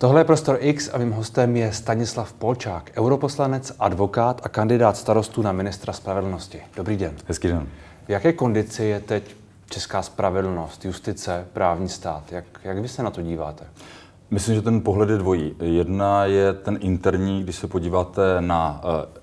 Tohle je Prostor X a mým hostem je Stanislav Polčák, europoslanec, advokát a kandidát starostů na ministra spravedlnosti. Dobrý den. Hezký den. V jaké kondici je teď česká spravedlnost, justice, právní stát? Jak, jak vy se na to díváte? Myslím, že ten pohled je dvojí. Jedna je ten interní, když se podíváte na eh,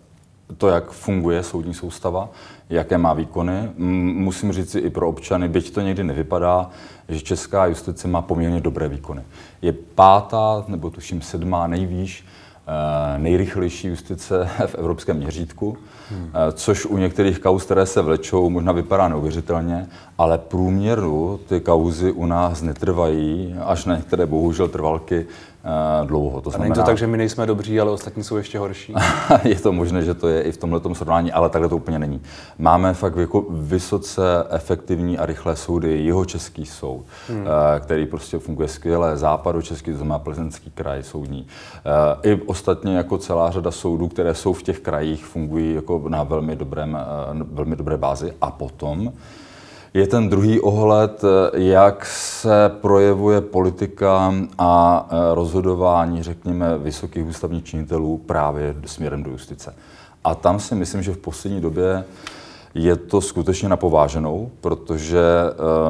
to, jak funguje soudní soustava, jaké má výkony. Musím říct i pro občany, byť to někdy nevypadá, že česká justice má poměrně dobré výkony. Je pátá, nebo tuším sedmá nejvýš Eh, nejrychlejší justice v evropském měřítku, hmm. což u některých kauz, které se vlečou, možná vypadá neuvěřitelně, ale průměru ty kauzy u nás netrvají, až na některé bohužel trvalky dlouho. To znamená, není to tak, že my nejsme dobří, ale ostatní jsou ještě horší? je to možné, že to je i v tomhle srovnání, ale takhle to úplně není. Máme fakt jako vysoce efektivní a rychlé soudy, jeho český soud, hmm. uh, který prostě funguje skvěle, český, to znamená plzeňský kraj soudní. Uh, I ostatně jako celá řada soudů, které jsou v těch krajích, fungují jako na velmi, dobrém, velmi dobré bázi. A potom je ten druhý ohled, jak se projevuje politika a e, rozhodování, řekněme, vysokých ústavních činitelů právě směrem do justice. A tam si myslím, že v poslední době je to skutečně napováženou, protože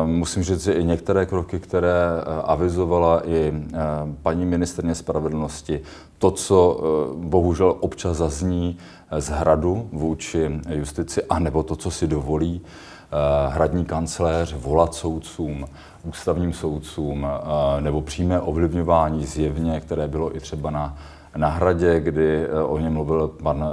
uh, musím říct, že i některé kroky, které uh, avizovala i uh, paní ministrně spravedlnosti, to, co bohužel občas zazní z hradu vůči justici, anebo to, co si dovolí Eh, hradní kancléř volat soudcům, ústavním soudcům, eh, nebo přímé ovlivňování zjevně, které bylo i třeba na, na hradě, kdy eh, o něm mluvil pan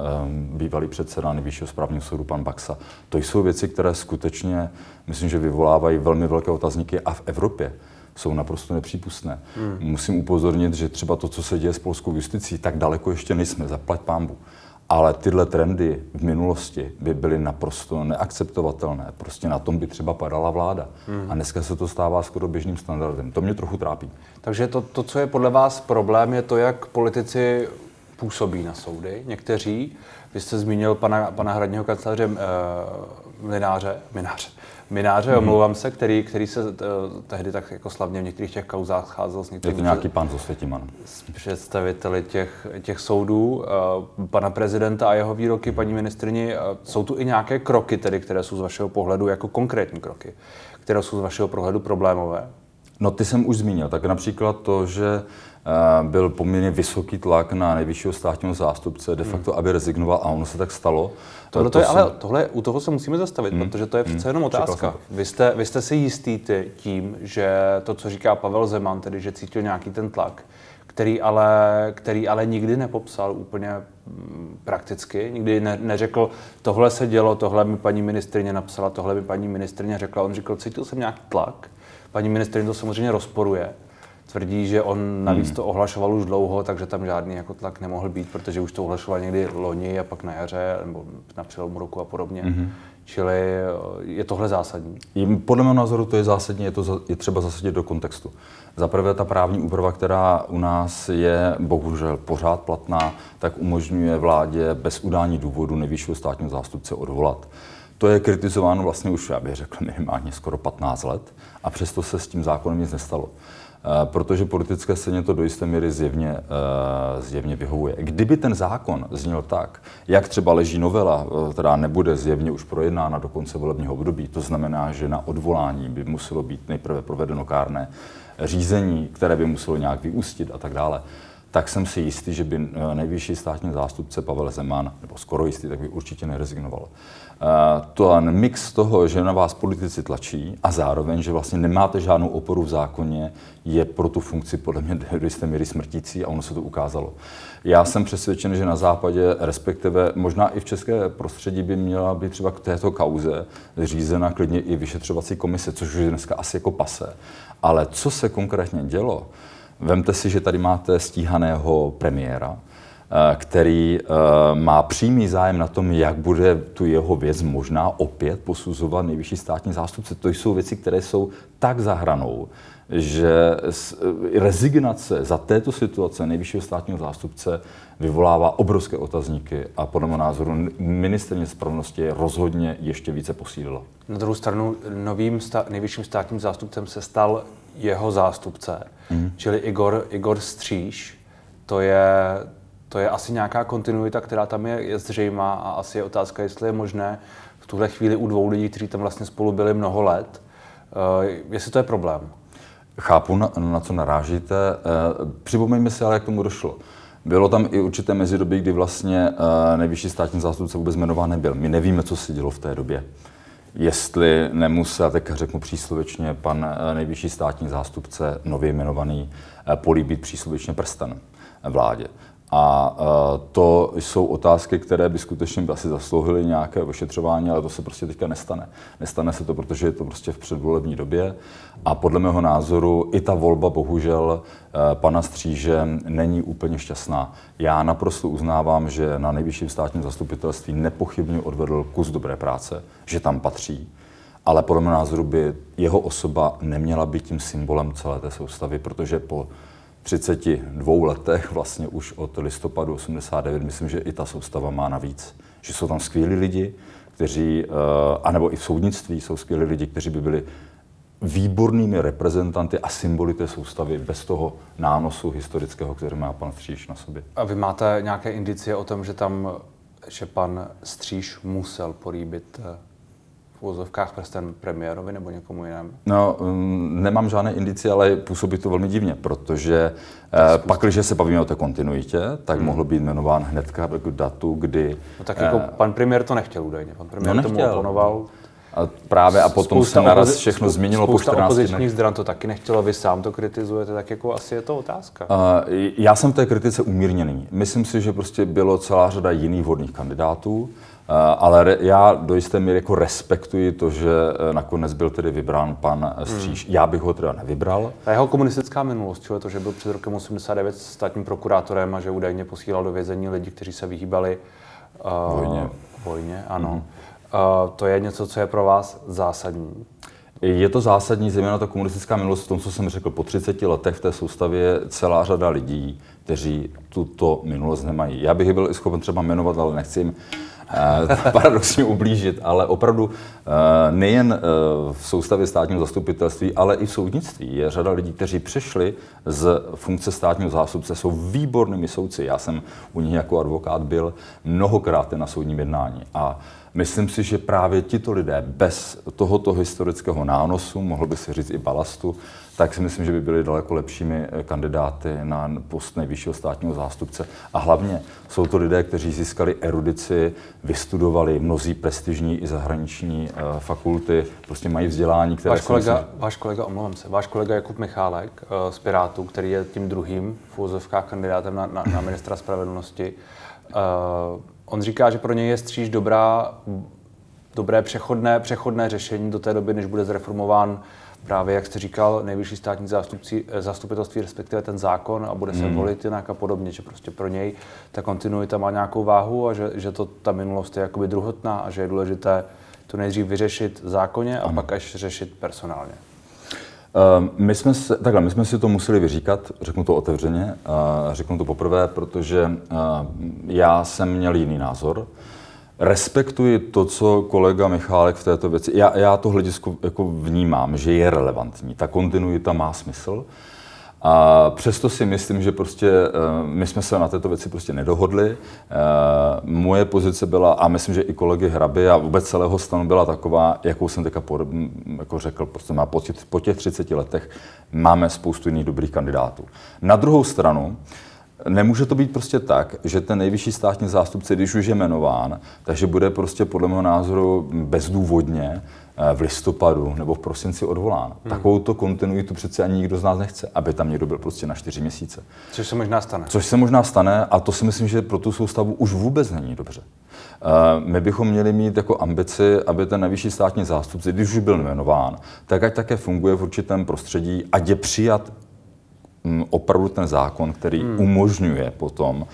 bývalý předseda nejvyššího správního soudu, pan Baxa. To jsou věci, které skutečně, myslím, že vyvolávají velmi velké otazníky a v Evropě jsou naprosto nepřípustné. Hmm. Musím upozornit, že třeba to, co se děje s polskou justicí, tak daleko ještě nejsme, zaplať pámbu. Ale tyhle trendy v minulosti by byly naprosto neakceptovatelné. Prostě na tom by třeba padala vláda. Hmm. A dneska se to stává skoro běžným standardem. To mě trochu trápí. Takže to, to, co je podle vás problém, je to, jak politici působí na soudy. Někteří, vy jste zmínil pana, pana hradního kanceláře uh, Mináře, Mináře, Mináře, mm-hmm. omlouvám se, který, který se uh, tehdy tak jako slavně v některých těch kauzách scházel s některými... Je to nějaký pan Zosvětiman. S představiteli těch, těch soudů, uh, pana prezidenta a jeho výroky, paní ministrni. Uh, jsou tu i nějaké kroky, tedy, které jsou z vašeho pohledu jako konkrétní kroky, které jsou z vašeho pohledu problémové? No ty jsem už zmínil, tak například to, že byl poměrně vysoký tlak na nejvyššího státního zástupce, de facto, hmm. aby rezignoval a ono se tak stalo. Tohle, to je, jsem... ale tohle, u toho se musíme zastavit, hmm. protože to je přece hmm. jenom otázka. Vy jste, vy jste si jistý tím, že to, co říká Pavel Zeman, tedy že cítil nějaký ten tlak, který ale, který ale nikdy nepopsal úplně mm, prakticky, nikdy ne, neřekl, tohle se dělo, tohle mi paní ministrině napsala, tohle mi paní ministrině řekla. On říkal, cítil jsem nějaký tlak, paní ministrině to samozřejmě rozporuje, tvrdí, že on navíc hmm. to ohlašoval už dlouho, takže tam žádný jako tlak nemohl být, protože už to ohlašoval někdy loni a pak na jaře nebo na přelomu roku a podobně. Hmm. Čili eh, je tohle zásadní? Podle mého názoru to je zásadní, je, to je třeba zasadit do kontextu. Za prvé ta právní úprava, která u nás je bohužel pořád platná, tak umožňuje vládě bez udání důvodu nejvyššího státního zástupce odvolat. To je kritizováno vlastně už, já bych řekl, minimálně skoro 15 let a přesto se s tím zákonem nic nestalo. Eh, protože politické scéně to do jisté míry zjevně, eh, zjevně vyhovuje. Kdyby ten zákon zněl tak, jak třeba leží novela, eh, která nebude zjevně už projednána do konce volebního období, to znamená, že na odvolání by muselo být nejprve provedeno kárné řízení, které by muselo nějak vyústit a tak dále, tak jsem si jistý, že by nejvyšší státní zástupce Pavel Zeman, nebo skoro jistý, tak by určitě nerezignoval. To mix toho, že na vás politici tlačí a zároveň, že vlastně nemáte žádnou oporu v zákoně, je pro tu funkci podle mě do jisté míry smrtící a ono se to ukázalo. Já jsem přesvědčen, že na západě, respektive možná i v české prostředí by měla být třeba k této kauze řízena klidně i vyšetřovací komise, což už je dneska asi jako pase. Ale co se konkrétně dělo, Vemte si, že tady máte stíhaného premiéra, eh, který eh, má přímý zájem na tom, jak bude tu jeho věc možná opět posuzovat nejvyšší státní zástupce. To jsou věci, které jsou tak za hranou, že eh, rezignace za této situace nejvyššího státního zástupce vyvolává obrovské otazníky a podle mého názoru ministrně spravedlnosti rozhodně ještě více posílila. Na druhou stranu novým stá- nejvyšším státním zástupcem se stal jeho zástupce, mm. čili Igor, Igor Stříž, to je, to je asi nějaká kontinuita, která tam je, je zřejmá a asi je otázka, jestli je možné v tuhle chvíli u dvou lidí, kteří tam vlastně spolu byli mnoho let, uh, jestli to je problém. Chápu, na, na co narážíte. Uh, připomeňme si ale, jak tomu došlo. Bylo tam i určité mezidobí, kdy vlastně uh, nejvyšší státní zástupce vůbec jmenován nebyl. My nevíme, co se dělo v té době. Jestli nemusel, tak řeknu příslovečně, pan nejvyšší státní zástupce, nově jmenovaný, políbit příslovečně prsten vládě. A e, to jsou otázky, které by skutečně asi zaslouhily nějaké ošetřování, ale to se prostě teďka nestane. Nestane se to, protože je to prostě v předvolební době a podle mého názoru i ta volba bohužel e, pana Stříže není úplně šťastná. Já naprosto uznávám, že na nejvyšším státním zastupitelství nepochybně odvedl kus dobré práce, že tam patří, ale podle mého názoru by jeho osoba neměla být tím symbolem celé té soustavy, protože po 32 letech, vlastně už od listopadu 89, myslím, že i ta soustava má navíc. Že jsou tam skvělí lidi, kteří, eh, anebo i v soudnictví jsou skvělí lidi, kteří by byli výbornými reprezentanty a symboly té soustavy bez toho nánosu historického, který má pan Stříž na sobě. A vy máte nějaké indicie o tom, že tam, že pan Stříž musel políbit eh, uvozovkách prsten premiérovi nebo někomu jinému? No, um, nemám žádné indicie, ale působí to velmi divně, protože eh, pak, když se bavíme o té kontinuitě, tak hmm. mohl být jmenován hnedka k datu, kdy... No tak jako eh, pan premiér to nechtěl údajně, pan premiér no, tomu oponoval. A právě a potom spousta se naraz všechno spousta, změnilo po 14 opozičních stran to taky nechtělo, vy sám to kritizujete, tak jako asi je to otázka. Uh, já jsem v té kritice umírněný. Myslím si, že prostě bylo celá řada jiných vhodných kandidátů. Eh, ale já do jisté míry jako respektuji to, že eh, nakonec byl tedy vybrán pan Stříž. Hmm. Já bych ho teda nevybral. A jeho komunistická minulost, čili to, že byl před rokem 89 státním prokurátorem a že údajně posílal do vězení lidi, kteří se vyhýbali uh, vojně. vojně ano. Hmm. Uh, to je něco, co je pro vás zásadní. Je to zásadní, zejména ta komunistická minulost v tom, co jsem řekl, po 30 letech v té soustavě celá řada lidí, kteří tuto minulost nemají. Já bych je byl i schopen třeba jmenovat, ale nechci jim Eh, paradoxně ublížit, ale opravdu eh, nejen eh, v soustavě státního zastupitelství, ale i v soudnictví je řada lidí, kteří přešli z funkce státního zástupce, jsou výbornými soudci. Já jsem u nich jako advokát byl mnohokrát na soudním jednání a Myslím si, že právě tito lidé bez tohoto historického nánosu, mohl by se říct i balastu, tak si myslím, že by byli daleko lepšími eh, kandidáty na post nejvyššího státního zástupce. A hlavně jsou to lidé, kteří získali erudici, vystudovali mnozí prestižní i zahraniční uh, fakulty, prostě mají vzdělání, které... Váš kolega, myslím... váš kolega, omlouvám se, váš kolega Jakub Michálek uh, z Pirátu, který je tím druhým v úzovkách kandidátem na, na, na ministra spravedlnosti, uh, on říká, že pro něj je stříž dobrá, dobré přechodné, přechodné řešení do té doby, než bude zreformován právě, jak jste říkal, nejvyšší státní zástupci, eh, zastupitelství, respektive ten zákon a bude se hmm. volit jinak a podobně, že prostě pro něj ta kontinuita má nějakou váhu a že, že to ta minulost je jakoby druhotná a že je důležité to nejdřív vyřešit v zákoně a ano. pak až řešit personálně. Uh, my jsme, se, takhle, my jsme si to museli vyříkat, řeknu to otevřeně, řeknu to poprvé, protože uh, já jsem měl jiný názor respektuji to, co kolega Michálek v této věci. Já, já to hledisko jako vnímám, že je relevantní. Ta kontinuita má smysl. A přesto si myslím, že prostě uh, my jsme se na této věci prostě nedohodli. Uh, moje pozice byla, a myslím, že i kolegy Hraby a vůbec celého stanu byla taková, jakou jsem teďka po, jako řekl, prostě má po, těch, po těch 30 letech máme spoustu jiných dobrých kandidátů. Na druhou stranu, Nemůže to být prostě tak, že ten nejvyšší státní zástupce, když už je jmenován, takže bude prostě podle mého názoru bezdůvodně eh, v listopadu nebo v prosinci odvolán. Hmm. Takovou to kontinuitu přece ani nikdo z nás nechce, aby tam někdo byl prostě na čtyři měsíce. Což se možná stane. Což se možná stane a to si myslím, že pro tu soustavu už vůbec není dobře. Eh, my bychom měli mít jako ambici, aby ten nejvyšší státní zástupce, když už byl jmenován, tak ať také funguje v určitém prostředí, ať je přijat Mm, opravdu ten zákon, který hmm. umožňuje potom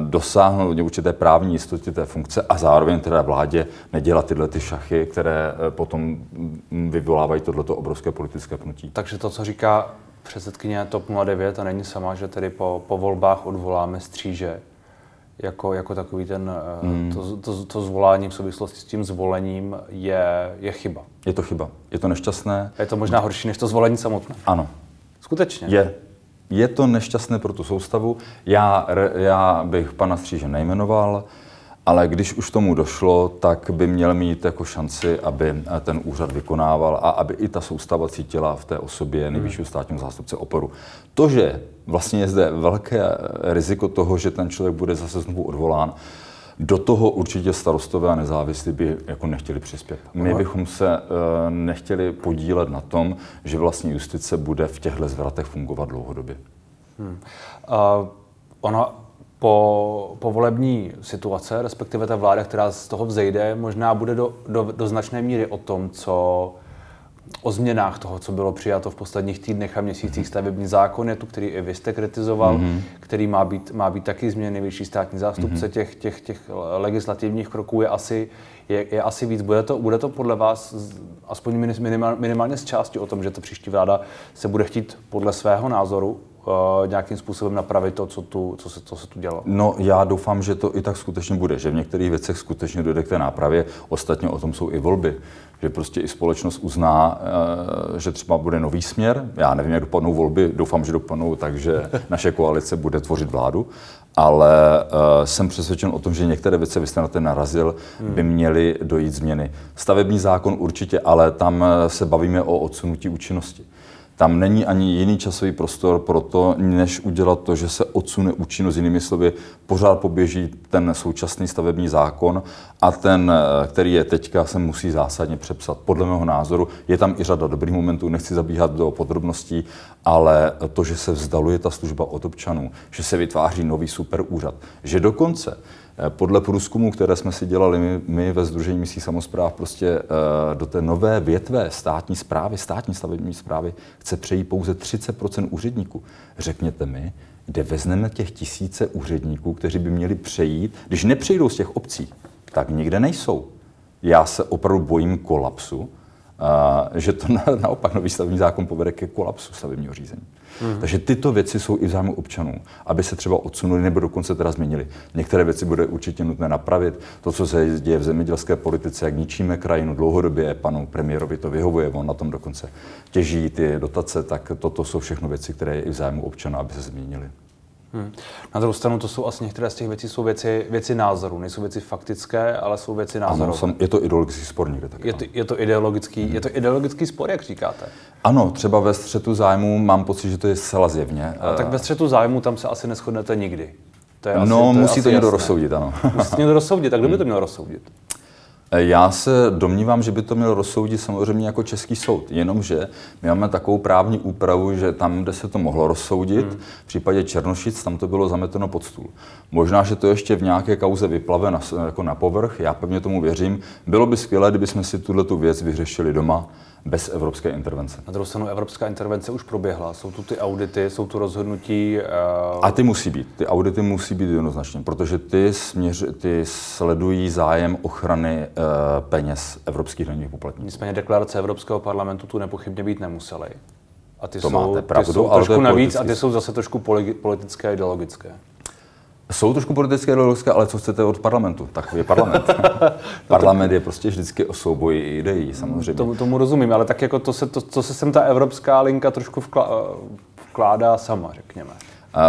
dosáhnout určité právní jistoty té funkce a zároveň teda vládě nedělat tyhle ty šachy, které eh, potom vyvolávají tohleto obrovské politické pnutí. Takže to, co říká předsedkyně TOP 09 a není sama, že tedy po, po volbách odvoláme stříže, jako, jako takový ten, hmm. to, to, to zvolání v souvislosti s tím zvolením je, je chyba. Je to chyba. Je to nešťastné. Je to možná horší než to zvolení samotné. Ano. Skutečně. Je. Je to nešťastné pro tu soustavu. Já, já bych pana Stříže nejmenoval, ale když už tomu došlo, tak by měl mít jako šanci, aby ten úřad vykonával a aby i ta soustava cítila v té osobě nejvyššího státního zástupce oporu. To, že vlastně je zde velké riziko toho, že ten člověk bude zase znovu odvolán, do toho určitě starostové a nezávislí by jako nechtěli přispět. My bychom se uh, nechtěli podílet na tom, že vlastně justice bude v těchto zvratech fungovat dlouhodobě. Hmm. Uh, ona po povolební situace, respektive ta vláda, která z toho vzejde, možná bude do, do, do značné míry o tom, co o změnách toho, co bylo přijato v posledních týdnech a měsících stavební zákon je tu, který i vy jste kritizoval, mm-hmm. který má být, má být taky změny vyšší státní zástupce. Mm-hmm. Těch, těch, těch legislativních kroků je asi, je, je asi víc. Bude to, bude to podle vás aspoň minimál, minimálně z části o tom, že ta příští vláda se bude chtít podle svého názoru nějakým způsobem napravit to, co, tu, co, se, co se tu dělo? No, já doufám, že to i tak skutečně bude, že v některých věcech skutečně dojde k té nápravě. Ostatně o tom jsou i volby, že prostě i společnost uzná, uh, že třeba bude nový směr. Já nevím, jak dopadnou volby, doufám, že dopadnou tak, že naše koalice bude tvořit vládu, ale uh, jsem přesvědčen o tom, že některé věci, vy jste na ten narazil, hmm. by měly dojít změny. Stavební zákon určitě, ale tam se bavíme o odsunutí účinnosti. Tam není ani jiný časový prostor pro to, než udělat to, že se odsune účinnost. Jinými slovy, pořád poběží ten současný stavební zákon a ten, který je teďka, se musí zásadně přepsat. Podle mého názoru je tam i řada dobrých momentů, nechci zabíhat do podrobností, ale to, že se vzdaluje ta služba od občanů, že se vytváří nový super úřad, že dokonce Eh, podle průzkumu, které jsme si dělali my, my ve Združení misí samozpráv, prostě eh, do té nové větve státní zprávy, státní stavební zprávy chce přejít pouze 30% úředníků. Řekněte mi, kde vezmeme těch tisíce úředníků, kteří by měli přejít, když nepřejdou z těch obcí, tak nikde nejsou. Já se opravdu bojím kolapsu, že to na, naopak nový stavební zákon povede ke kolapsu stavebního řízení. Mm. Takže tyto věci jsou i v zájmu občanů, aby se třeba odsunuli nebo dokonce teda změnili. Některé věci bude určitě nutné napravit. To, co se děje v zemědělské politice, jak ničíme krajinu dlouhodobě, panu premiérovi to vyhovuje, on na tom dokonce těží ty dotace, tak toto jsou všechno věci, které je i v zájmu občana, aby se změnily. Hmm. Na druhou stranu to jsou asi některé z těch věcí jsou věci, věci názoru, nejsou věci faktické, ale jsou věci názoru. Ano, je to ideologický spor někde tak. Je to, je to, ideologický, hmm. je to ideologický spor, jak říkáte? Ano, třeba ve střetu zájmu mám pocit, že to je zcela zjevně. A tak ve střetu zájmu tam se asi neschodnete nikdy. To je asi, no, to je musí to někdo rozsoudit, ano. Musí to někdo rozsoudit, tak kdo by to měl rozsoudit? Já se domnívám, že by to měl rozsoudit samozřejmě jako český soud, jenomže my máme takovou právní úpravu, že tam, kde se to mohlo rozsoudit, hmm. v případě Černošic, tam to bylo zameteno pod stůl. Možná, že to ještě v nějaké kauze vyplave na, jako na povrch, já pevně tomu věřím. Bylo by skvělé, kdyby jsme si tuhle věc vyřešili doma bez evropské intervence. Na druhou stranu evropská intervence už proběhla. Jsou tu ty audity, jsou tu rozhodnutí. Uh... A ty musí být. Ty audity musí být jednoznačně, protože ty, směř, ty sledují zájem ochrany uh, peněz evropských daňových poplatníků. Nicméně deklarace Evropského parlamentu tu nepochybně být nemusely. A ty to jsou, máte pravdu, ty jsou ale trošku navíc a ty jsou zase trošku politické a ideologické. Jsou trošku politické ideologické, ale co chcete od parlamentu? Takový je parlament. parlament je prostě vždycky o souboji ideí, samozřejmě. Tomu, tomu rozumím, ale tak jako to se, to, to se sem ta evropská linka trošku vkládá sama, řekněme.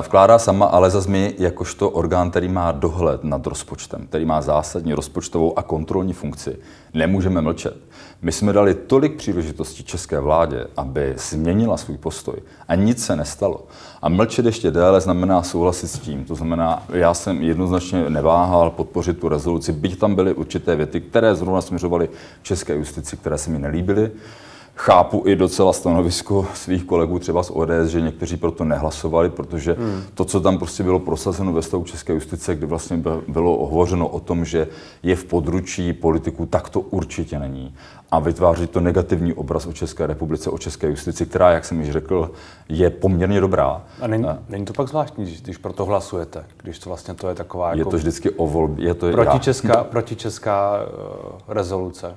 Vkládá sama, ale za my, jakožto orgán, který má dohled nad rozpočtem, který má zásadní rozpočtovou a kontrolní funkci, nemůžeme mlčet. My jsme dali tolik příležitostí české vládě, aby změnila svůj postoj a nic se nestalo. A mlčet ještě déle znamená souhlasit s tím. To znamená, já jsem jednoznačně neváhal podpořit tu rezoluci, byť tam byly určité věty, které zrovna směřovaly české justici, které se mi nelíbily. Chápu i docela stanovisko svých kolegů třeba z ODS, že někteří proto nehlasovali, protože hmm. to, co tam prostě bylo prosazeno ve stavu České justice, kdy vlastně bylo hovořeno o tom, že je v područí politiků, tak to určitě není. A vytváří to negativní obraz o České republice, o České justici, která, jak jsem již řekl, je poměrně dobrá. A není, není to pak zvláštní, když, když pro to hlasujete, když to vlastně to je taková jako... Je to vždycky o volbě. Je to, protičeská, já... protičeská uh, rezoluce.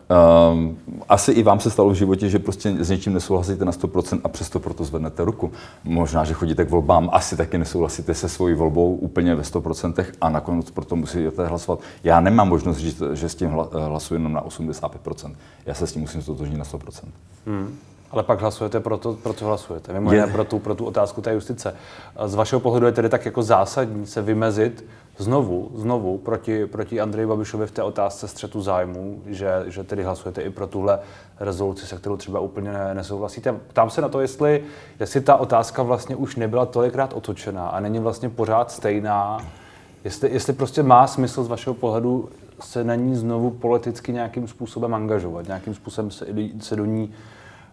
Um, asi i vám se stalo v životě, že prostě s něčím nesouhlasíte na 100% a přesto proto zvednete ruku. Možná, že chodíte k volbám, asi taky nesouhlasíte se svojí volbou úplně ve 100% a nakonec proto musíte hlasovat. Já nemám možnost říct, že s tím hlasuji jenom na 85%. Já se s tím musím stotožnit na 100%. Hmm. Ale pak hlasujete pro to, pro co hlasujete. Mimo jiné pro tu, pro tu otázku té justice. Z vašeho pohledu je tedy tak jako zásadní se vymezit znovu, znovu proti, proti Andreji Babišovi v té otázce střetu zájmů, že, že tedy hlasujete i pro tuhle rezoluci, se kterou třeba úplně nesouhlasíte. Ptám se na to, jestli, jestli ta otázka vlastně už nebyla tolikrát otočená a není vlastně pořád stejná, jestli, jestli prostě má smysl z vašeho pohledu se na ní znovu politicky nějakým způsobem angažovat, nějakým způsobem se, se do ní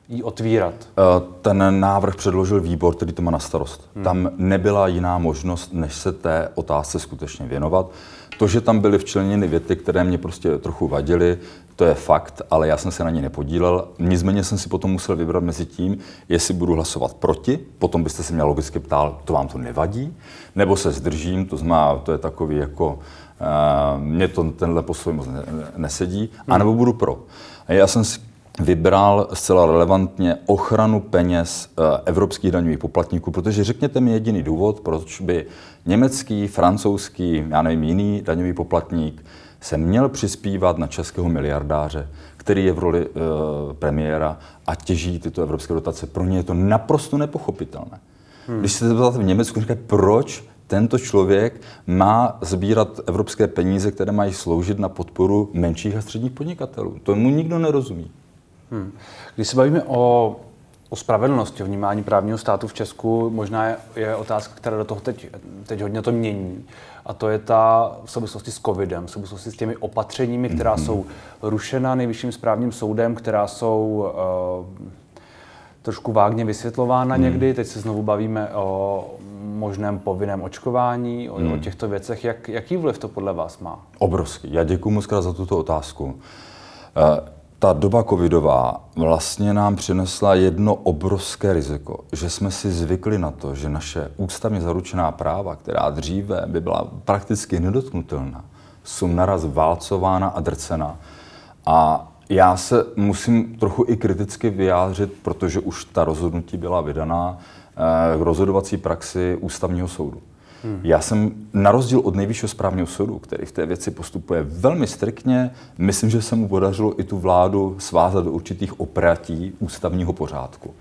jí otvírat? Eh, ten návrh předložil výbor, který to má na starost. Hmm. Tam nebyla jiná možnost, než se té otázce skutečně věnovat. To, že tam byly včleněny věty, které mě prostě trochu vadily, to je fakt, ale já jsem se na ně nepodílel. Nicméně jsem si potom musel vybrat mezi tím, jestli budu hlasovat proti, potom byste se mě logicky ptal, to vám to nevadí, nebo se zdržím, to znamená, to je takový jako, mě to tenhle postoj moc nesedí, anebo budu pro. A já jsem si vybral zcela relevantně ochranu peněz eh, evropských daňových poplatníků, protože řekněte mi jediný důvod, proč by německý, francouzský, já nevím, jiný daňový poplatník se měl přispívat na českého miliardáře, který je v roli e, premiéra a těží tyto evropské dotace. Pro ně je to naprosto nepochopitelné. Hmm. Když se zeptáte v Německu, říkají, proč tento člověk má sbírat evropské peníze, které mají sloužit na podporu menších a středních podnikatelů. Tomu nikdo nerozumí. Hmm. Když se bavíme o, o spravedlnosti, o vnímání právního státu v Česku, možná je, je otázka, která do toho teď, teď hodně to mění. A to je ta v souvislosti s covidem, v souvislosti s těmi opatřeními, která hmm. jsou rušena nejvyšším správním soudem, která jsou uh, trošku vágně vysvětlována hmm. někdy. Teď se znovu bavíme o možném povinném očkování, o, hmm. o těchto věcech. Jak, jaký vliv to podle vás má? Obrovský. Já děkuji moc krát za tuto otázku. Uh, ta doba covidová vlastně nám přinesla jedno obrovské riziko, že jsme si zvykli na to, že naše ústavně zaručená práva, která dříve by byla prakticky nedotknutelná, jsou naraz válcována a drcena. A já se musím trochu i kriticky vyjádřit, protože už ta rozhodnutí byla vydaná eh, k rozhodovací praxi ústavního soudu. Hmm. Já jsem na rozdíl od nejvyššího správního soudu, který v té věci postupuje velmi striktně, myslím, že se mu podařilo i tu vládu svázat do určitých opratí ústavního pořádku.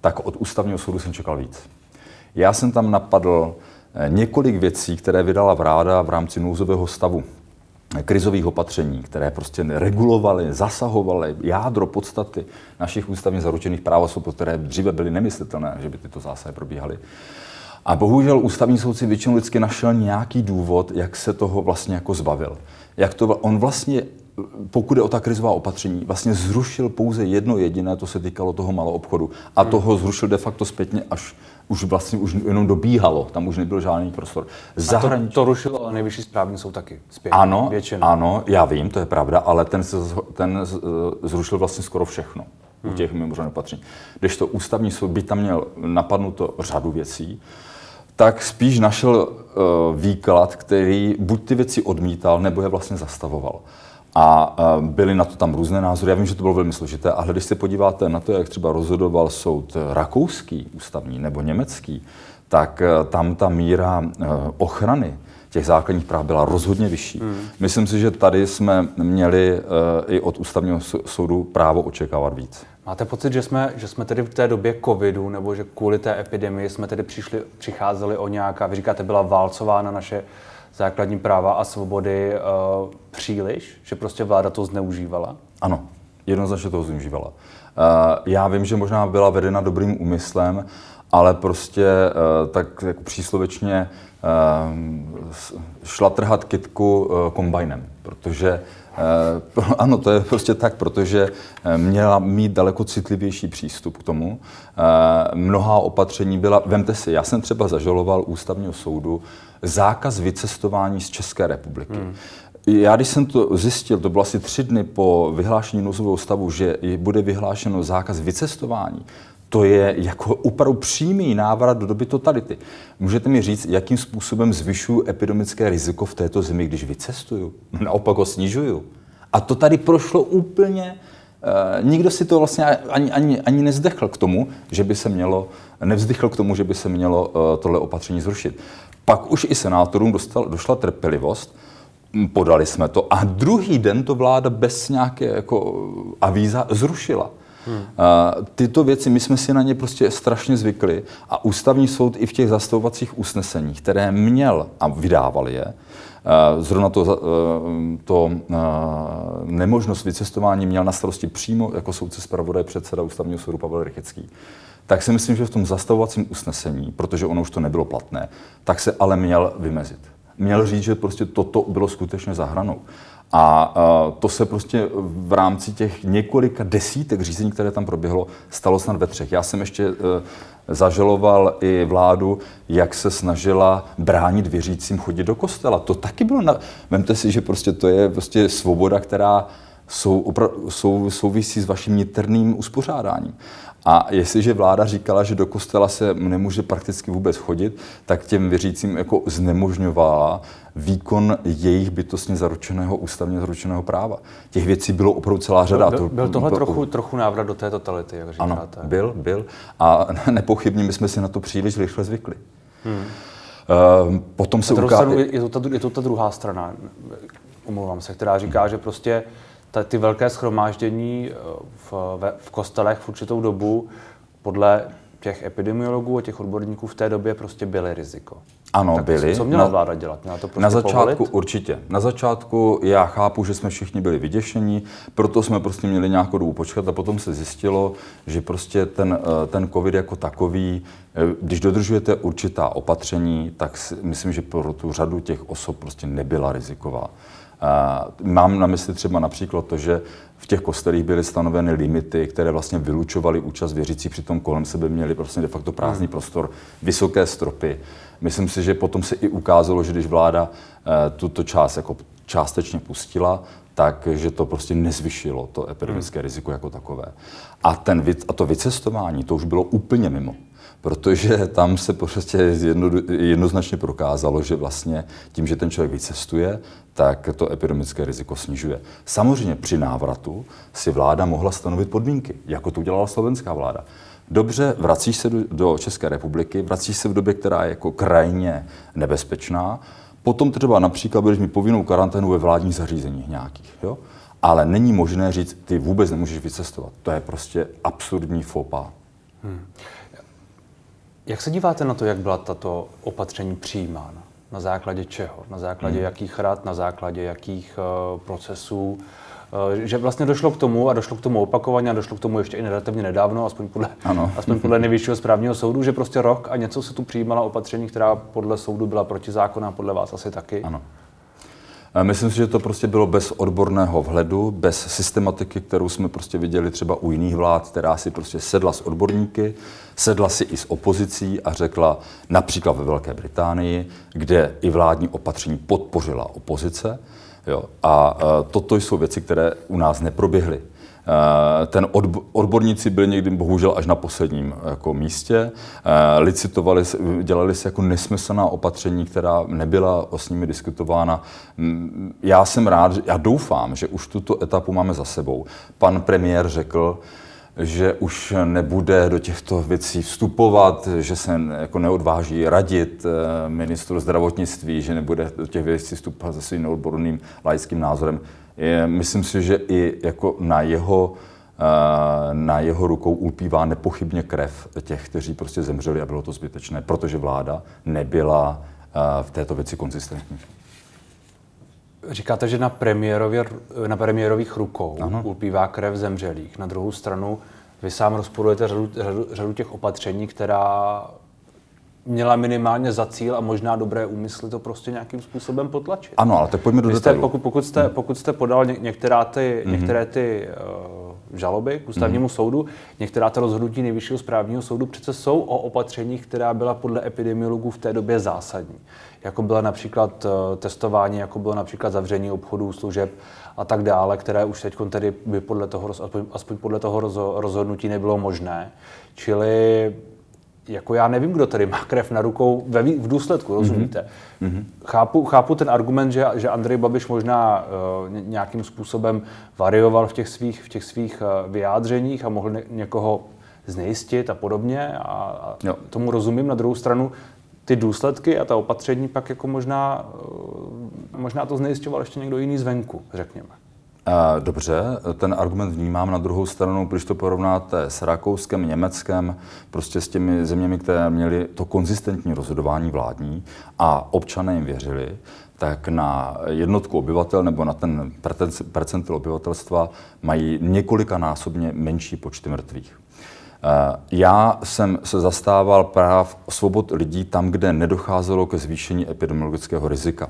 Tak od ústavního soudu jsem čekal víc. Já jsem tam napadl eh, několik věcí, které vydala vláda v rámci nouzového stavu krizových opatření, které prostě regulovaly, zasahovaly jádro podstaty našich ústavně zaručených práv, které dříve byly nemyslitelné, že by tyto zásahy probíhaly. A bohužel ústavní soud si většinou vždycky našel nějaký důvod, jak se toho vlastně jako zbavil. Jak to, on vlastně, pokud je o ta krizová opatření, vlastně zrušil pouze jedno jediné, to se týkalo toho malou obchodu. A hmm. toho zrušil de facto zpětně až už vlastně už jenom dobíhalo, tam už nebyl žádný prostor. Zahranič... A to, to rušil ale nejvyšší správní soud taky zpět. Ano, většinu. ano, já vím, to je pravda, ale ten, ten zrušil vlastně skoro všechno u hmm. těch mimořádných opatření. Když to ústavní soud by tam měl napadnuto řadu věcí, tak spíš našel uh, výklad, který buď ty věci odmítal, nebo je vlastně zastavoval. A uh, byly na to tam různé názory. Já vím, že to bylo velmi složité, ale když se podíváte na to, jak třeba rozhodoval soud rakouský ústavní nebo německý, tak uh, tam ta míra uh, ochrany těch základních práv byla rozhodně vyšší. Hmm. Myslím si, že tady jsme měli uh, i od ústavního soudu právo očekávat víc. Máte pocit, že jsme, že jsme tedy v té době covidu, nebo že kvůli té epidemii jsme tedy přišli, přicházeli o nějaká, vy říkáte, byla válcována naše základní práva a svobody uh, příliš? Že prostě vláda to zneužívala? Ano, jednoznačně to zneužívala. Uh, já vím, že možná byla vedena dobrým úmyslem, ale prostě uh, tak jako příslovečně uh, šla trhat kitku uh, kombajnem, protože ano, to je prostě tak, protože měla mít daleko citlivější přístup k tomu. Mnohá opatření byla, vemte si, já jsem třeba zažaloval ústavního soudu zákaz vycestování z České republiky. Hmm. já když jsem to zjistil, to bylo asi tři dny po vyhlášení nouzového stavu, že bude vyhlášeno zákaz vycestování, to je jako opravdu přímý návrat do doby totality. Můžete mi říct, jakým způsobem zvyšuju epidemické riziko v této zemi, když vycestuju? Naopak ho snižuju. A to tady prošlo úplně, uh, nikdo si to vlastně ani, ani, ani nezdechl k tomu, že by se mělo, nevzdychl k tomu, že by se mělo uh, tohle opatření zrušit. Pak už i senátorům dostal, došla trpělivost, podali jsme to a druhý den to vláda bez nějaké jako avíza zrušila. Hmm. Tyto věci, my jsme si na ně prostě strašně zvykli a ústavní soud i v těch zastavovacích usneseních, které měl a vydával je, zrovna to, to nemožnost vycestování měl na starosti přímo jako soudce zpravodaj předseda ústavního soudu Pavel Rychecký, tak si myslím, že v tom zastavovacím usnesení, protože ono už to nebylo platné, tak se ale měl vymezit. Měl říct, že prostě toto bylo skutečně za hranou. A to se prostě v rámci těch několika desítek řízení, které tam proběhlo, stalo snad ve třech. Já jsem ještě e, zažaloval i vládu, jak se snažila bránit věřícím chodit do kostela. To taky bylo, na... vemte si, že prostě to je prostě svoboda, která sou, opra... sou, souvisí s vaším niterným uspořádáním. A jestliže vláda říkala, že do kostela se nemůže prakticky vůbec chodit, tak těm věřícím jako znemožňovala výkon jejich bytostně zaručeného, ústavně zaručeného práva. Těch věcí bylo opravdu celá řada. Byl, byl tohle trochu, trochu návrat do té totality, jak říkáte? Ano, byl, byl. A nepochybně my jsme si na to příliš rychle zvykli. Hmm. Uh, potom se ukázalo... Je, to ta, je to ta druhá strana, omlouvám se, která říká, že prostě ta, ty velké schromáždění eh, v, v, v kostelech v určitou dobu podle těch epidemiologů a těch odborníků v té době prostě byly riziko. Ano, tak byly. Co měla vláda dělat? Měla to prostě na začátku povolit? určitě. Na začátku já chápu, že jsme všichni byli vyděšení, proto jsme prostě měli nějakou dobu počkat a potom se zjistilo, že prostě ten, eh, ten covid jako takový, eh, když dodržujete určitá opatření, tak si, myslím, že pro tu řadu těch osob prostě nebyla riziková. Mám na mysli třeba například to, že v těch kostelích byly stanoveny limity, které vlastně vylučovaly účast věřící, přitom kolem sebe měli prostě de facto prázdný hmm. prostor, vysoké stropy. Myslím si, že potom se i ukázalo, že když vláda eh, tuto část jako částečně pustila, tak, že to prostě nezvyšilo to epidemické hmm. riziko jako takové. A, ten, a to vycestování, to už bylo úplně mimo protože tam se prostě jedno, jednoznačně prokázalo, že vlastně tím, že ten člověk vycestuje, tak to epidemické riziko snižuje. Samozřejmě při návratu si vláda mohla stanovit podmínky, jako to udělala slovenská vláda. Dobře, vracíš se do České republiky, vracíš se v době, která je jako krajně nebezpečná, potom třeba například budeš mít povinnou karanténu ve vládních zařízeních nějakých. Jo? Ale není možné říct, ty vůbec nemůžeš vycestovat. To je prostě absurdní fopa. Hmm. Jak se díváte na to, jak byla tato opatření přijímána? Na základě čeho? Na základě hmm. jakých rad? Na základě jakých uh, procesů? Uh, že vlastně došlo k tomu, a došlo k tomu opakovaně, a došlo k tomu ještě i relativně nedávno, aspoň podle, ano. aspoň podle nejvyššího správního soudu, že prostě rok a něco se tu přijímala opatření, která podle soudu byla protizákonná, podle vás asi taky. Ano. Myslím si, že to prostě bylo bez odborného vhledu, bez systematiky, kterou jsme prostě viděli třeba u jiných vlád, která si prostě sedla s odborníky, sedla si i s opozicí a řekla například ve Velké Británii, kde i vládní opatření podpořila opozice. Jo, a toto jsou věci, které u nás neproběhly. Eh, ten odborníci byli někdy bohužel až na posledním jako místě. Eh, licitovali, dělali se jako nesmyslná opatření, která nebyla s nimi diskutována. Já jsem rád, já doufám, že už tuto etapu máme za sebou. Pan premiér řekl, že už nebude do těchto věcí vstupovat, že se jako neodváží radit eh, ministru zdravotnictví, že nebude do těch věcí vstupovat se svým neodborným laickým názorem je, myslím si, že i jako na jeho eh, na jeho rukou ulpívá nepochybně krev těch, kteří prostě zemřeli a bylo to zbytečné, protože vláda nebyla eh, v této věci konzistentní. Říkáte, že na, premiérově, na premiérových rukou ano. ulpívá krev zemřelých. Na druhou stranu vy sám rozporujete řadu, řadu, řadu těch opatření, která měla minimálně za cíl a možná dobré úmysly to prostě nějakým způsobem potlačit. Ano, ale tak pojďme do detailu. Pokud, pokud, jste, pokud jste podal některá ty, mm-hmm. některé ty uh, žaloby k ústavnímu mm. soudu. Některá ta rozhodnutí nejvyššího správního soudu přece jsou o opatřeních, která byla podle epidemiologů v té době zásadní. Jako byla například eh, testování, jako bylo například zavření obchodů, služeb a tak dále, které už teď tedy by podle toho, aspoň, aspoň podle toho rozhodnutí nebylo možné. Čili jako já nevím, kdo tady má krev na rukou ve, v důsledku, rozumíte? Mm-hmm. Chápu, chápu ten argument, že, že Andrej Babiš možná uh, nějakým způsobem varioval v těch svých, v těch svých uh, vyjádřeních a mohl ně, někoho znejistit a podobně a, a tomu rozumím. Na druhou stranu ty důsledky a ta opatření pak jako možná, uh, možná to znejisťoval ještě někdo jiný zvenku, řekněme. Dobře, ten argument vnímám na druhou stranu, když to porovnáte s Rakouskem, Německem, prostě s těmi zeměmi, které měly to konzistentní rozhodování vládní a občané jim věřili, tak na jednotku obyvatel nebo na ten percentil obyvatelstva mají několikanásobně menší počty mrtvých. Já jsem se zastával práv svobod lidí tam, kde nedocházelo ke zvýšení epidemiologického rizika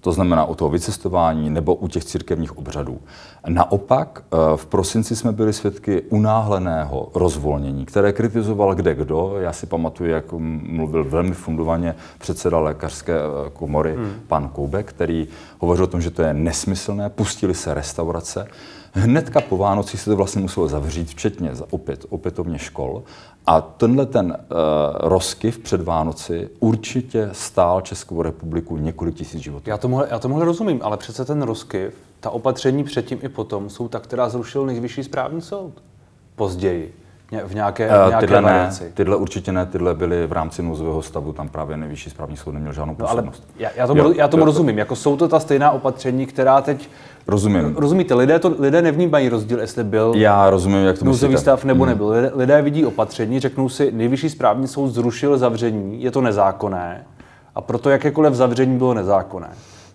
to znamená u toho vycestování nebo u těch církevních obřadů. Naopak eh, v prosinci jsme byli svědky unáhleného rozvolnění, které kritizoval kde kdo. Já si pamatuju, jak mluvil velmi fundovaně předseda lékařské eh, komory hmm. pan Koubek, který hovořil o tom, že to je nesmyslné, pustili se restaurace. Hnedka po Vánoci se to vlastně muselo zavřít, včetně opět, opětovně škol. A tenhle ten uh, rozkyv před Vánoci určitě stál Českou republiku několik tisíc životů. Já tomu, já tomu rozumím, ale přece ten rozkyv, ta opatření předtím i potom jsou ta, která zrušil nejvyšší správní soud. Později. V nějaké, v eh, nějaké tyhle, ne, tyhle určitě ne, tyhle byly v rámci nouzového stavu, tam právě nejvyšší správní soud neměl žádnou působnost. No, ale já, já tomu, jo, já tomu to, rozumím, jako jsou to ta stejná opatření, která teď Rozumím. Rozumíte, lidé, to, lidé nevnímají rozdíl, jestli byl Já rozumím, jak to nouzový stav nebo hmm. nebyl. Lidé, lidé vidí opatření, řeknou si, nejvyšší správní soud zrušil zavření, je to nezákonné a proto jakékoliv zavření bylo nezákonné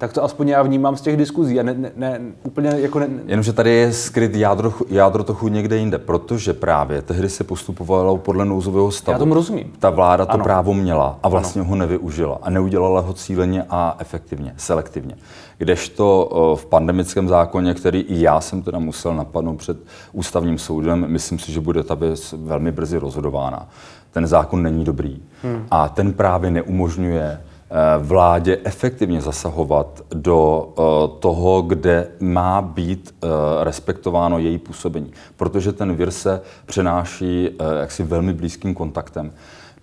tak to aspoň já vnímám z těch diskuzí a ne, ne, ne úplně jako... Ne, Jenomže tady je skryt jádro, jádro trochu někde jinde, protože právě tehdy se postupovalo podle nouzového stavu. Já tomu rozumím. Ta vláda to ano. právo měla a vlastně ano. ho nevyužila a neudělala ho cíleně a efektivně, selektivně. Kdežto v pandemickém zákoně, který i já jsem teda musel napadnout před ústavním soudem, myslím si, že bude ta věc velmi brzy rozhodována. Ten zákon není dobrý hmm. a ten právě neumožňuje vládě efektivně zasahovat do eh, toho, kde má být eh, respektováno její působení. Protože ten vir se přenáší jaksi velmi blízkým kontaktem.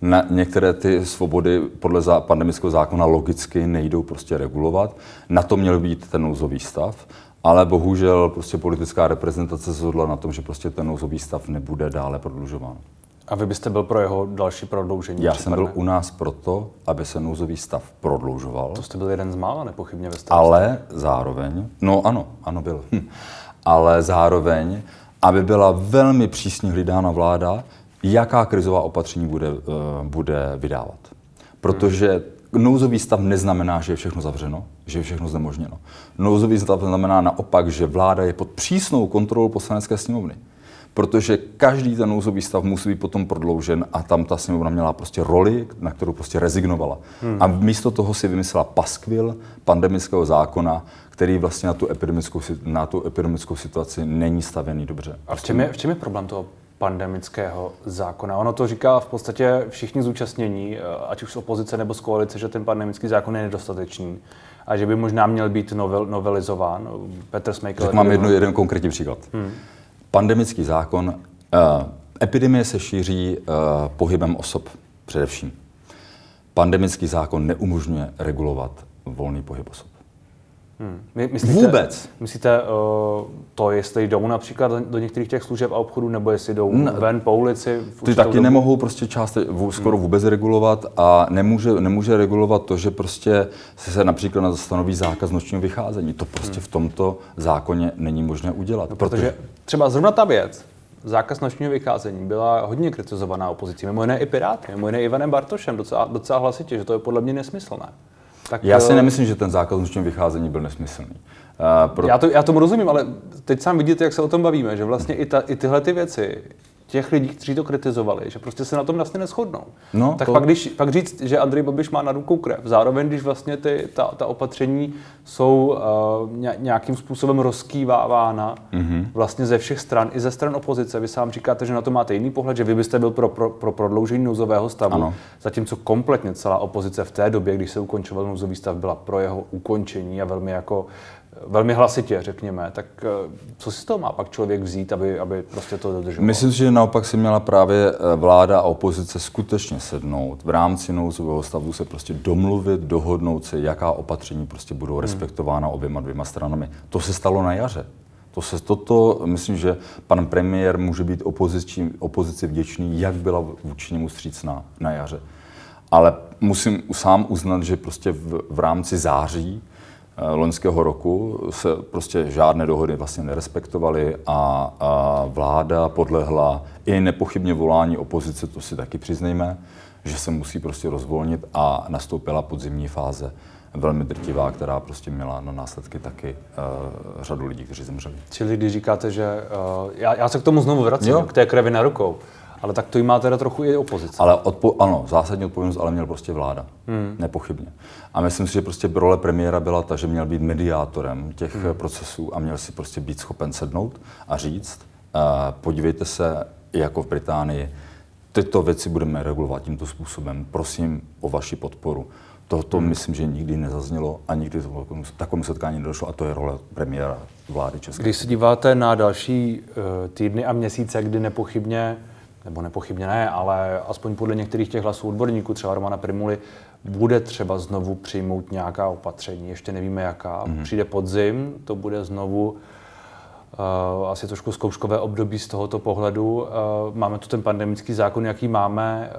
Na některé ty svobody podle pandemického zákona logicky nejdou prostě regulovat. Na to měl být ten nouzový stav. Ale bohužel prostě politická reprezentace se zhodla na tom, že prostě ten nouzový stav nebude dále prodlužován. A vy byste byl pro jeho další prodloužení? Já jsem byl u nás proto, aby se nouzový stav prodloužoval. To jste byl jeden z mála, nepochybně ve stavu. Ale zároveň, no ano, ano byl. Hm. Ale zároveň, aby byla velmi přísně hlídána vláda, jaká krizová opatření bude, uh, bude vydávat. Protože hmm. nouzový stav neznamená, že je všechno zavřeno, že je všechno znemožněno. Nouzový stav znamená naopak, že vláda je pod přísnou kontrolou poslanecké sněmovny protože každý ten nouzový stav musí být potom prodloužen a tam ta sněmovna měla prostě roli, na kterou prostě rezignovala. Hmm. A místo toho si vymyslela paskvil pandemického zákona, který vlastně na tu epidemickou, na tu epidemickou situaci není stavěný dobře. A v čem je, v čem je problém toho pandemického zákona. Ono to říká v podstatě všichni zúčastnění, eh, ať už z opozice nebo z koalice, že ten pandemický zákon je nedostatečný a že by možná měl být novel, novelizován. Petr Smejkel... Tak mám jedno, jeden konkrétní příklad. Hmm. Pandemický zákon. Uh, epidemie se šíří uh, pohybem osob především. Pandemický zákon neumožňuje regulovat volný pohyb osob. Hmm. My, myslíte, Vůbec. Myslíte uh, to, jestli jdou například do, některých těch služeb a obchodů, nebo jestli jdou ne, ven po ulici? Ty taky dobu? nemohou prostě část skoro hmm. vůbec regulovat a nemůže, nemůže regulovat to, že prostě se například stanoví zákaz nočního vycházení. To prostě hmm. v tomto zákoně není možné udělat. No, protože, protože třeba zrovna ta věc, zákaz nočního vycházení byla hodně kritizovaná opozicí, mimo jiné i Piráty, mimo jiné Ivanem Bartošem, docela, docela hlasitě, že to je podle mě nesmyslné. Tak, já si nemyslím, že ten zákaz nočního vycházení byl nesmyslný. Uh, pro... já, to, já tomu rozumím, ale teď sám vidíte, jak se o tom bavíme, že vlastně i, ta, i tyhle ty věci těch lidí, kteří to kritizovali, že prostě se na tom vlastně neschodnou. No, tak to... pak, když, pak říct, že Andrej Babiš má na rukou krev, zároveň, když vlastně ty, ta, ta opatření jsou uh, nějakým způsobem rozkývávána mm-hmm. vlastně ze všech stran, i ze stran opozice. Vy sám říkáte, že na to máte jiný pohled, že vy byste byl pro, pro, pro prodloužení nouzového stavu, ano. zatímco kompletně celá opozice v té době, když se ukončoval nouzový stav, byla pro jeho ukončení a velmi jako velmi hlasitě, řekněme, tak eh, co si z toho má pak člověk vzít, aby, aby prostě to dodržoval? Myslím si, že naopak si měla právě eh, vláda a opozice skutečně sednout v rámci nouzového stavu se prostě domluvit, dohodnout se, jaká opatření prostě budou hmm. respektována oběma dvěma stranami. To se stalo na jaře. To se, toto, myslím, že pan premiér může být opozici, opozici vděčný, jak byla vůči němu střícná na jaře. Ale musím sám uznat, že prostě v, v rámci září loňského roku se prostě žádné dohody vlastně nerespektovaly a, a vláda podlehla i nepochybně volání opozice, to si taky přiznejme, že se musí prostě rozvolnit a nastoupila podzimní fáze velmi drtivá, která prostě měla na následky taky uh, řadu lidí, kteří zemřeli. Čili když říkáte, že uh, já, já se k tomu znovu vracím, jo. k té krevi na rukou. Ale tak to jí má teda trochu i opozice. Ale odpo- ano, zásadní odpovědnost ale měl prostě vláda. Hmm. Nepochybně. A myslím si, že prostě role premiéra byla ta, že měl být mediátorem těch hmm. procesů a měl si prostě být schopen sednout a říct, uh, podívejte se, jako v Británii, tyto věci budeme regulovat tímto způsobem. Prosím o vaši podporu. Toto hmm. myslím, že nikdy nezaznělo a nikdy to takovému setkání nedošlo a to je role premiéra vlády České. Když se díváte na další uh, týdny a měsíce, kdy nepochybně nebo nepochybně ne, ale aspoň podle některých těch hlasů odborníků, třeba Romana Primuly, bude třeba znovu přijmout nějaká opatření. Ještě nevíme jaká. Mm-hmm. Přijde podzim, to bude znovu uh, asi trošku zkouškové období z tohoto pohledu. Uh, máme tu ten pandemický zákon, jaký máme.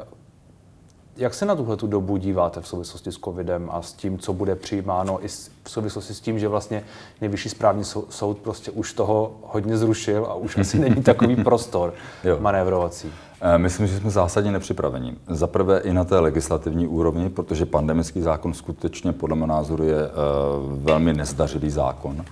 Jak se na tuhle tu dobu díváte v souvislosti s covidem a s tím, co bude přijímáno, i v souvislosti s tím, že vlastně nejvyšší správní soud prostě už toho hodně zrušil a už asi není takový prostor manévrovací? Eh, myslím, že jsme zásadně nepřipraveni. Za prvé i na té legislativní úrovni, protože pandemický zákon skutečně podle mého názoru je uh, velmi nezdařilý zákon. Uh,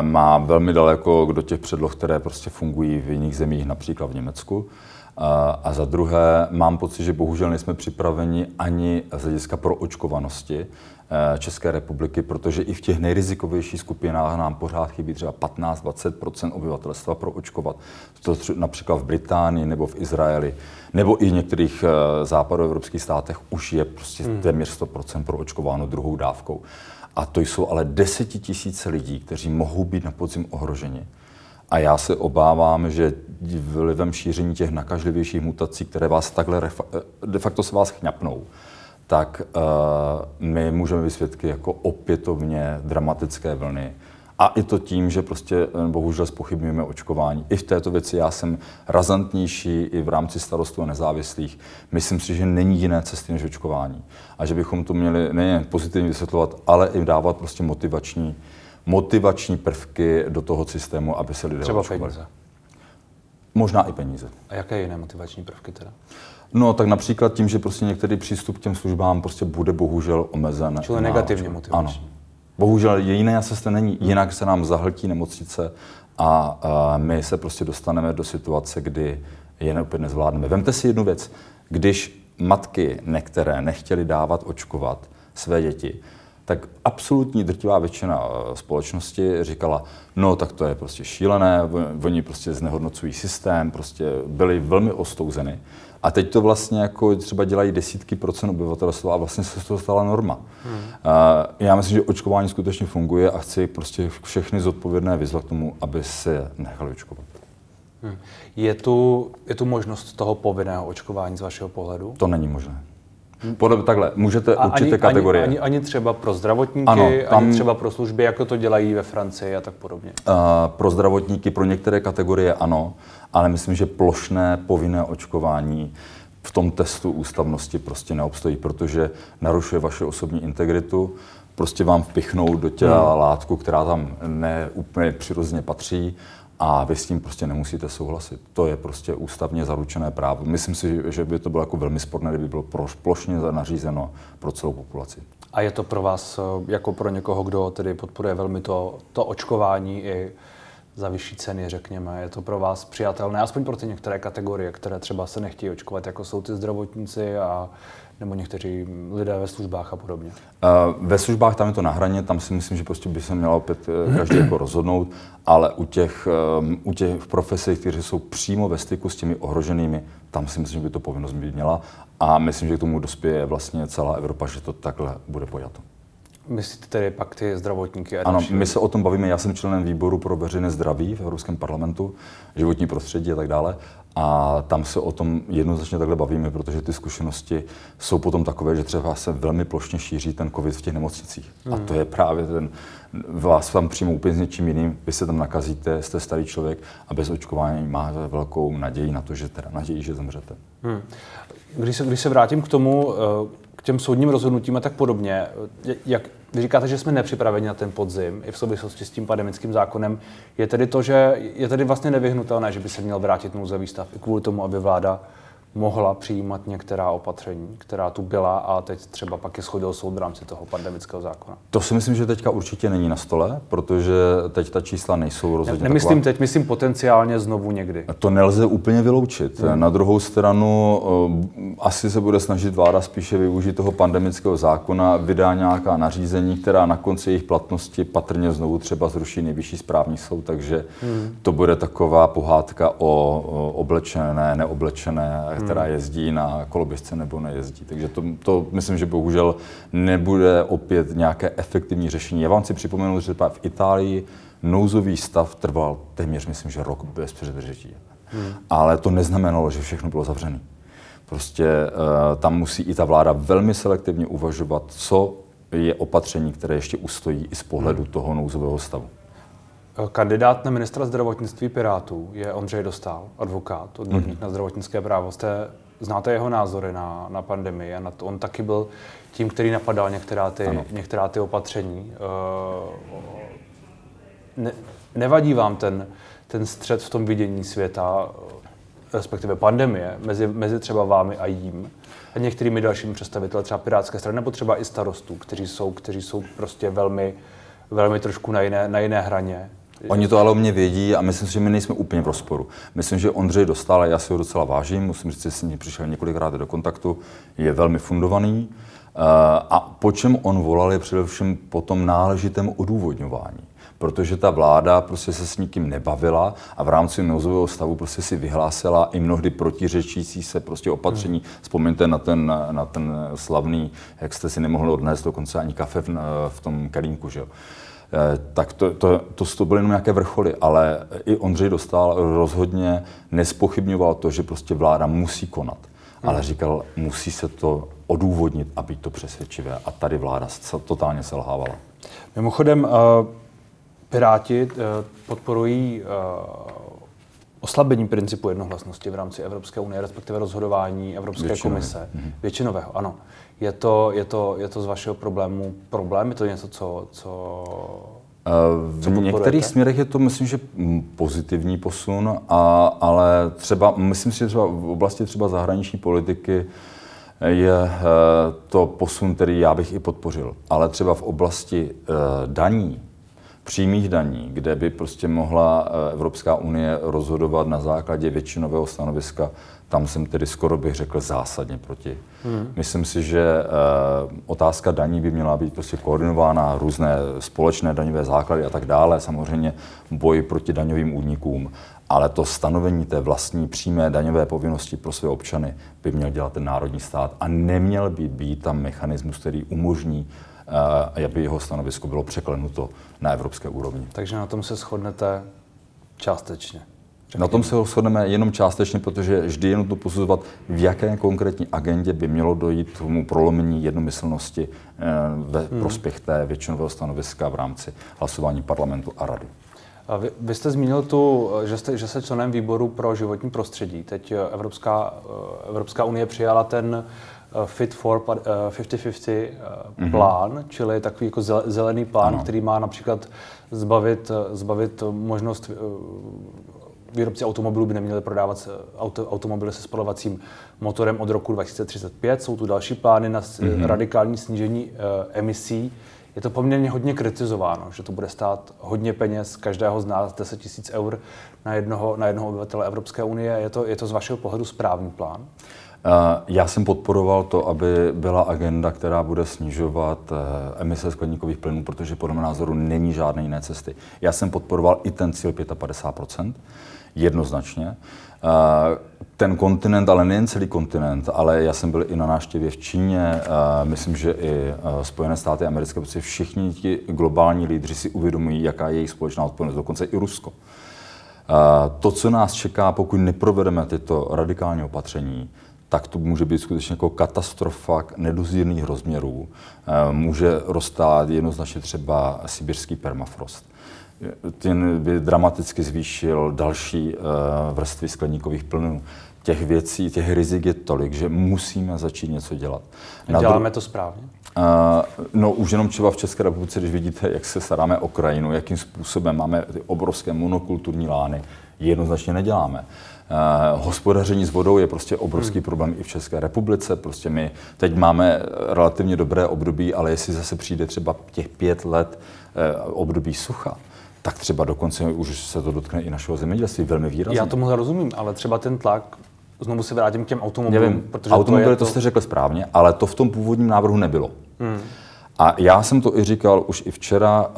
má velmi daleko do těch předloh, které prostě fungují v jiných zemích, například v Německu. A za druhé, mám pocit, že bohužel nejsme připraveni ani z hlediska proočkovanosti eh, České republiky, protože i v těch nejrizikovějších skupinách nám pořád chybí třeba 15-20 obyvatelstva proočkovat. To například v Británii nebo v Izraeli, nebo i v některých eh, západoevropských státech už je prostě hmm. téměř 100% proočkováno druhou dávkou. A to jsou ale desetitisíce lidí, kteří mohou být na podzim ohroženi. A já se obávám, že vlivem šíření těch nakažlivějších mutací, které vás takhle de facto se vás chňapnou, tak uh, my můžeme být svědky jako opětovně dramatické vlny. A i to tím, že prostě eh, bohužel spochybňujeme očkování. I v této věci já jsem razantnější i v rámci starostů a nezávislých. Myslím si, že není jiné cesty než očkování. A že bychom to měli nejen pozitivně vysvětlovat, ale i dávat prostě motivační motivační prvky do toho systému, aby se lidé Třeba očkovali. peníze. Možná i peníze. A jaké jiné motivační prvky teda? No, tak například tím, že prostě některý přístup k těm službám prostě bude bohužel omezen. Čili negativně motivační. Ano. Bohužel jiné cesty není. Jinak se nám zahltí nemocnice a, a my se prostě dostaneme do situace, kdy je opět nezvládneme. Vemte si jednu věc. Když matky některé nechtěly dávat očkovat své děti, tak absolutní drtivá většina eh, společnosti říkala, no tak to je prostě šílené, oni prostě znehodnocují systém, prostě byli velmi ostouzeny. A teď to vlastně jako třeba dělají desítky procent obyvatelstva a vlastně se z toho stala norma. Hmm. Já myslím, že očkování skutečně funguje a chci prostě všechny zodpovědné vyzvat k tomu, aby se nechali očkovat. Hmm. Je, tu, je tu možnost toho povinného očkování z vašeho pohledu? To není možné. Podle, takhle, můžete a určité ani, kategorie. Ani, ani, ani třeba pro zdravotníky, ano, tam, ani třeba pro služby, jako to dělají ve Francii a tak podobně. Uh, pro zdravotníky, pro některé kategorie ano, ale myslím, že plošné povinné očkování v tom testu ústavnosti prostě neobstojí, protože narušuje vaše osobní integritu, prostě vám vpichnou do těla hmm. látku, která tam neúplně přirozeně patří a vy s tím prostě nemusíte souhlasit. To je prostě ústavně zaručené právo. Myslím si, že by to bylo jako velmi sporné, kdyby bylo plošně nařízeno pro celou populaci. A je to pro vás, eh, jako pro někoho, kdo tedy podporuje velmi to, to očkování i za vyšší ceny, řekněme. Je to pro vás přijatelné, aspoň pro ty některé kategorie, které třeba se nechtějí očkovat, jako jsou ty zdravotníci a nebo někteří lidé ve službách a podobně? Ve službách tam je to na hraně, tam si myslím, že prostě by se měl opět eh, každý jako rozhodnout, ale u těch, ehm, u těch profesí, kteří jsou přímo ve styku s těmi ohroženými, tam si myslím, že by to povinnost být měla a myslím, že k tomu dospěje vlastně celá Evropa, že to takhle bude pojato. Myslíte tedy pak ty zdravotníky? A ano, my se o tom bavíme. Já jsem členem výboru pro veřejné zdraví v Evropském parlamentu, životní prostředí a tak dále. A tam se o tom jednoznačně takhle bavíme, protože ty zkušenosti jsou potom takové, že třeba se velmi plošně šíří ten covid v těch nemocnicích. Hmm. A to je právě ten, vás tam přijmou úplně s něčím jiným, vy se tam nakazíte, jste starý člověk a bez očkování máte velkou naději na to, že teda naději, že zemřete. Hmm. Když se, když se vrátím k tomu, eh, těm soudním rozhodnutím a tak podobně. Jak, vy říkáte, že jsme nepřipraveni na ten podzim i v souvislosti s tím pandemickým zákonem. Je tedy to, že je tedy vlastně nevyhnutelné, že by se měl vrátit nouzový stav i kvůli tomu, aby vláda mohla přijímat některá opatření, která tu byla a teď třeba pak je schodil soud v rámci toho pandemického zákona. To si myslím, že teďka určitě není na stole, protože teď ta čísla nejsou rozhodně ne, Nemyslím taková... teď, myslím potenciálně znovu někdy. To nelze úplně vyloučit. Hmm. Na druhou stranu uh, asi se bude snažit vláda spíše využít toho pandemického zákona, vydá nějaká nařízení, která na konci jejich platnosti patrně znovu třeba zruší nejvyšší správní soud, takže hmm. to bude taková pohádka o, o oblečené, neoblečené, která jezdí na koloběžce nebo nejezdí. Takže to, to myslím, že bohužel nebude opět nějaké efektivní řešení. Já vám chci připomenout, že v Itálii nouzový stav trval téměř, myslím, že rok bez předržití. Hmm. Ale to neznamenalo, že všechno bylo zavřené. Prostě uh, tam musí i ta vláda velmi selektivně uvažovat, co je opatření, které ještě ustojí i z pohledu hmm. toho nouzového stavu. Kandidát na ministra zdravotnictví Pirátů je Ondřej Dostal, advokát, odborník mm-hmm. na zdravotnické právo. Jste, znáte jeho názory na, na pandemii a na to, on taky byl tím, který napadal některá ty, některá ty opatření. Uh, ne, nevadí vám ten, ten střed v tom vidění světa, respektive pandemie, mezi, mezi třeba vámi a jím a některými dalšími představiteli třeba Pirátské strany, nebo třeba i starostů, kteří jsou, kteří jsou prostě velmi, velmi trošku na jiné, na jiné hraně Oni to ale o mě vědí a myslím si, že my nejsme úplně v rozporu. Myslím, že Ondřej dostal, a já si ho docela vážím, musím říct, že s ním přišel několikrát do kontaktu, je velmi fundovaný. Eh, a po čem on volal je především po tom náležitém odůvodňování protože ta vláda prostě se s nikým nebavila a v rámci nouzového stavu prostě si vyhlásila i mnohdy protiřečící se prostě opatření. Hmm. Vzpomeňte na ten, na ten slavný, jak jste si nemohli odnést dokonce ani kafe v, v tom kelímku, že jo. Eh, tak to, to, to, to byly jenom nějaké vrcholy, ale i Ondřej Dostal rozhodně nespochybňoval to, že prostě vláda musí konat, hmm. ale říkal, musí se to odůvodnit a být to přesvědčivé. A tady vláda totálně selhávala. Mimochodem, uh, Piráti uh, podporují oslabení principu jednohlasnosti v rámci Evropské unie, respektive rozhodování Evropské Většinové. komise. Mm-hmm. Většinového, ano. Je to, je, to, je to z vašeho problému problém? Je to něco, co, co eh, v některých směrech je to, myslím, že pozitivní posun, a, ale třeba, myslím si, že třeba v oblasti třeba zahraniční politiky je eh, to posun, který já bych i podpořil. Ale třeba v oblasti eh, daní, přímých daní, kde by prostě mohla Evropská unie rozhodovat na základě většinového stanoviska tam jsem tedy skoro bych řekl zásadně proti. Hmm. Myslím si, že e, otázka daní by měla být prostě koordinována, různé společné daňové základy a tak dále, samozřejmě boj proti daňovým únikům, ale to stanovení té vlastní přímé daňové povinnosti pro své občany by měl dělat ten národní stát a neměl by být tam mechanismus, který umožní aby jeho stanovisko bylo překlenuto na evropské úrovni. Takže na tom se shodnete částečně. Na tom se shodneme jenom částečně, protože vždy je nutno posuzovat, v jaké konkrétní agendě by mělo dojít k tomu prolomení jednomyslnosti eh, ve hmm. prospěch té většinového stanoviska v rámci hlasování parlamentu a rady. A vy, vy jste zmínil tu, že jste, že jste členem výboru pro životní prostředí. Teď Evropská, eh, Evropská unie přijala ten Fit for 50-50 mm-hmm. plán, čili takový jako zelený plán, ano. který má například zbavit, zbavit možnost výrobci automobilů by neměli prodávat auto, automobily se spalovacím motorem od roku 2035. Jsou tu další plány na mm-hmm. radikální snížení emisí. Je to poměrně hodně kritizováno, že to bude stát hodně peněz, každého z nás 10 000 eur na jednoho, na jednoho obyvatele Evropské unie. Je to, je to z vašeho pohledu správný plán? Eh, já jsem podporoval to, aby byla agenda, která bude snižovat eh, emise skleníkových plynů, protože podle mého názoru není žádné jiné cesty. Já jsem podporoval i ten cíl 55%, jednoznačně. Eh, ten kontinent, ale nejen celý kontinent, ale já jsem byl i na návštěvě v Číně, myslím, že i Spojené státy americké, protože všichni ti globální lídři si uvědomují, jaká je jejich společná odpovědnost, dokonce i Rusko. To, co nás čeká, pokud neprovedeme tyto radikální opatření, tak to může být skutečně jako katastrofa nedozírných rozměrů. Eh, může rozstát jednoznačně třeba sibirský permafrost. Ten by dramaticky zvýšil další eh, vrstvy skleníkových plynů. Těch věcí, těch rizik je tolik, že musíme začít něco dělat. Na Děláme to správně? Uh, no už jenom třeba v České republice, když vidíte, jak se staráme o krajinu, jakým způsobem máme ty obrovské monokulturní lány, jednoznačně neděláme. Uh, hospodaření s vodou je prostě obrovský hmm. problém i v České republice. Prostě my teď máme relativně dobré období, ale jestli zase přijde třeba těch pět let uh, období sucha, tak třeba dokonce už se to dotkne i našeho zemědělství velmi výrazně. Já tomu rozumím, ale třeba ten tlak znovu se vrátím k těm automobilům. Nevím, protože automobily, to, to... to jste řekl správně, ale to v tom původním návrhu nebylo. Hmm. A já jsem to i říkal už i včera, eh,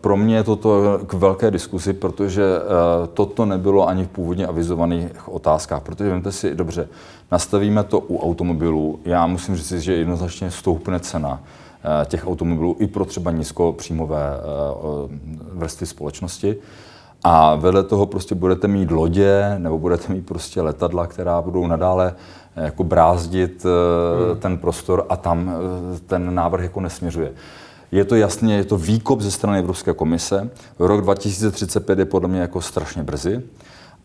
pro mě je toto k velké diskusi, protože eh, toto nebylo ani v původně avizovaných otázkách, protože vemte si, dobře, nastavíme to u automobilů, já musím říct, že jednoznačně stoupne cena eh, těch automobilů i pro třeba nízkopříjmové vrstvy společnosti. A vedle toho prostě budete mít lodě nebo budete mít prostě letadla, která budou nadále jako brázdit eh, hmm. ten prostor a tam eh, ten návrh jako nesměřuje. Je to jasně, je to výkop ze strany Evropské komise. Rok 2035 je podle mě jako strašně brzy.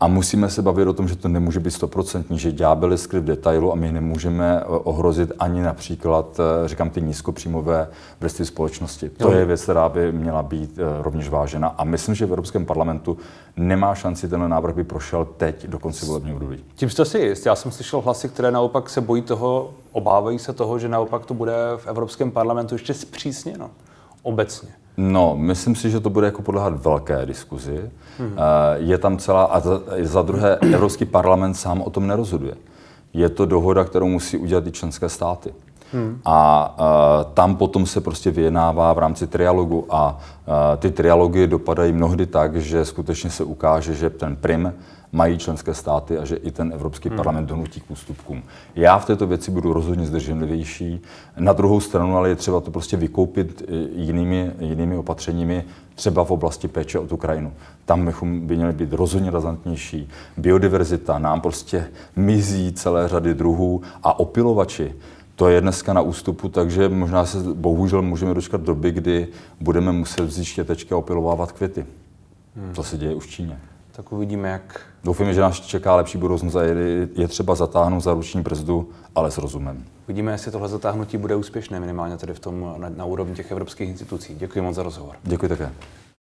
A musíme se bavit o tom, že to nemůže být stoprocentní, že ďábel je skryt v detailu a my nemůžeme eh, ohrozit ani například, eh, říkám, ty nízkopříjmové vrstvy společnosti. To je věc, která by měla být eh, rovněž vážena. A myslím, že v Evropském parlamentu nemá šanci ten návrh by prošel teď do konce volebního období. Tím jste si jist. Já jsem slyšel hlasy, které naopak se bojí toho, obávají se toho, že naopak to bude v Evropském parlamentu ještě zpřísněno obecně. No, myslím si, že to bude jako podléhat velké diskuzi. Hmm. Je tam celá, a za, za druhé, Evropský parlament sám o tom nerozhoduje. Je to dohoda, kterou musí udělat i členské státy. Hmm. A uh, tam potom se prostě vyjednává v rámci trialogu a uh, ty trialogy dopadají mnohdy tak, že skutečně se ukáže, že ten prim mají členské státy a že i ten Evropský hmm. parlament donutí k ústupkům. Já v této věci budu rozhodně zdrženlivější. Na druhou stranu ale je třeba to prostě vykoupit e, jinými, jinými opatřeními, třeba v oblasti péče o tu krajinu. Tam bychom by měli být rozhodně razantnější. Biodiverzita nám prostě mizí celé řady druhů a opilovači to je dneska na ústupu, takže možná se bohužel můžeme dočkat doby, kdy budeme muset vzít štětečky a opilovávat květy. Hmm. To se děje už v Číně tak uvidíme, jak... Doufujeme, že nás čeká lepší budoucnost a je, je třeba zatáhnout za ruční brzdu, ale s rozumem. Uvidíme, jestli tohle zatáhnutí bude úspěšné, minimálně tedy v tom na, na úrovni těch evropských institucí. Děkuji moc za rozhovor. Děkuji také.